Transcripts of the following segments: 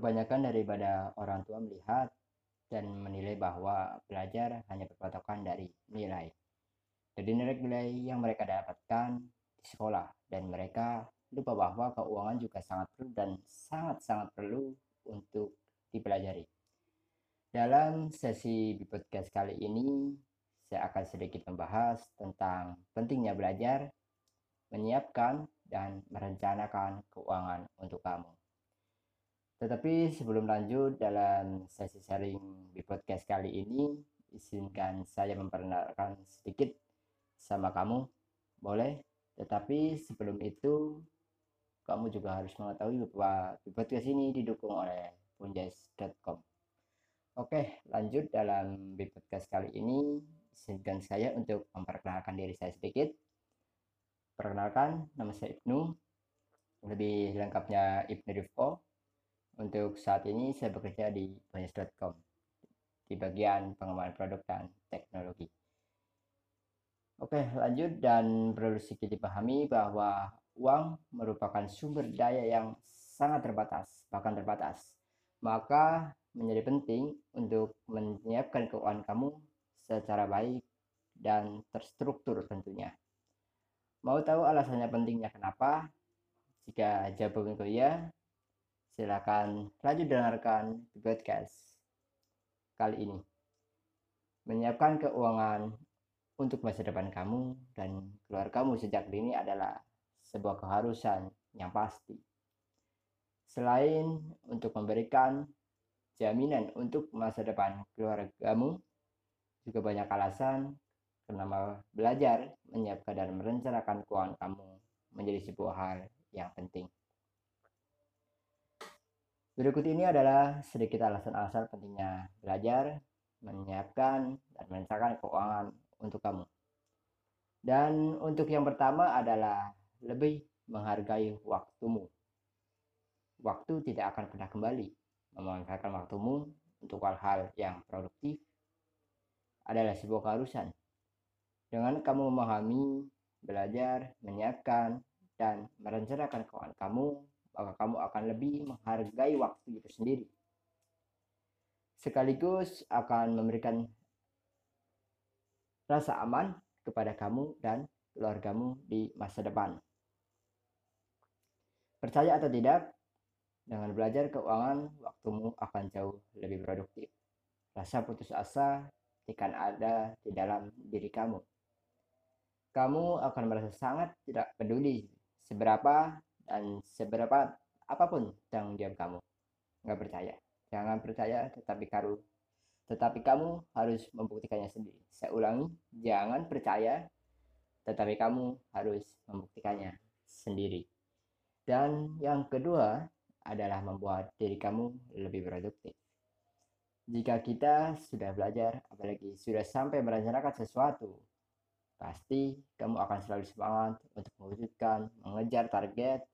Kebanyakan daripada orang tua melihat dan menilai bahwa belajar hanya berpatokan dari nilai. Dari nilai-nilai yang mereka dapatkan di sekolah dan mereka lupa bahwa keuangan juga sangat perlu dan sangat-sangat perlu untuk dipelajari. Dalam sesi podcast kali ini, saya akan sedikit membahas tentang pentingnya belajar, menyiapkan, dan merencanakan keuangan untuk kamu. Tetapi sebelum lanjut dalam sesi sharing di podcast kali ini, izinkan saya memperkenalkan sedikit sama kamu. Boleh? Tetapi sebelum itu, kamu juga harus mengetahui bahwa di podcast ini didukung oleh punjais.com. Oke, lanjut dalam podcast kali ini, izinkan saya untuk memperkenalkan diri saya sedikit. Perkenalkan, nama saya Ibnu. Lebih lengkapnya Ibnu Rifko untuk saat ini saya bekerja di Banyak.com di bagian pengembangan produk dan teknologi. Oke, lanjut dan perlu sedikit dipahami bahwa uang merupakan sumber daya yang sangat terbatas, bahkan terbatas. Maka menjadi penting untuk menyiapkan keuangan kamu secara baik dan terstruktur tentunya. Mau tahu alasannya pentingnya kenapa? Jika jawabannya ya, Silakan lanjut dengarkan podcast kali ini. Menyiapkan keuangan untuk masa depan kamu dan keluargamu sejak dini adalah sebuah keharusan yang pasti. Selain untuk memberikan jaminan untuk masa depan keluargamu, juga banyak alasan kenapa belajar, menyiapkan dan merencanakan keuangan kamu menjadi sebuah hal yang penting. Berikut ini adalah sedikit alasan-alasan pentingnya belajar, menyiapkan, dan merencanakan keuangan untuk kamu. Dan untuk yang pertama adalah lebih menghargai waktumu. Waktu tidak akan pernah kembali. Memanfaatkan waktumu untuk hal-hal yang produktif adalah sebuah keharusan. Dengan kamu memahami, belajar, menyiapkan, dan merencanakan keuangan kamu maka kamu akan lebih menghargai waktu itu sendiri. Sekaligus akan memberikan rasa aman kepada kamu dan keluargamu di masa depan. Percaya atau tidak, dengan belajar keuangan, waktumu akan jauh lebih produktif. Rasa putus asa akan ada di dalam diri kamu. Kamu akan merasa sangat tidak peduli seberapa dan seberapa apa pun tanggung jawab kamu nggak percaya. Jangan percaya tetapi karu. Tetapi kamu harus membuktikannya sendiri. Saya ulangi jangan percaya tetapi kamu harus membuktikannya sendiri. Dan yang kedua adalah membuat diri kamu lebih produktif. Jika kita sudah belajar apalagi sudah sampai merencanakan sesuatu pasti kamu akan selalu semangat untuk mewujudkan mengejar target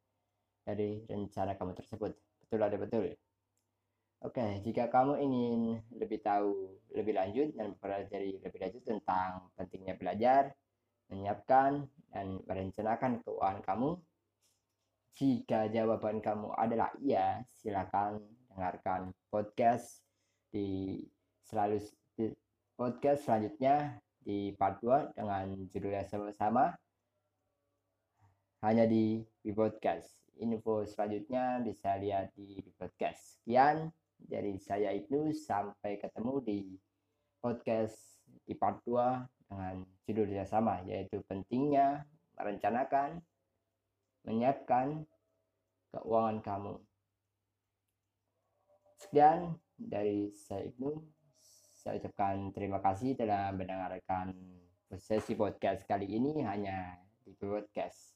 dari rencana kamu tersebut. Betul ada betul. Oke, jika kamu ingin lebih tahu lebih lanjut dan mempelajari lebih lanjut tentang pentingnya belajar, menyiapkan dan merencanakan keuangan kamu, jika jawaban kamu adalah iya, silakan dengarkan podcast di selalu di podcast selanjutnya di part 2 dengan judul yang sama-sama hanya di, di podcast info selanjutnya bisa lihat di podcast. Sekian dari saya itu sampai ketemu di podcast di part 2 dengan judul yang sama yaitu pentingnya merencanakan menyiapkan keuangan kamu. Sekian dari saya itu saya ucapkan terima kasih telah mendengarkan sesi podcast kali ini hanya di podcast.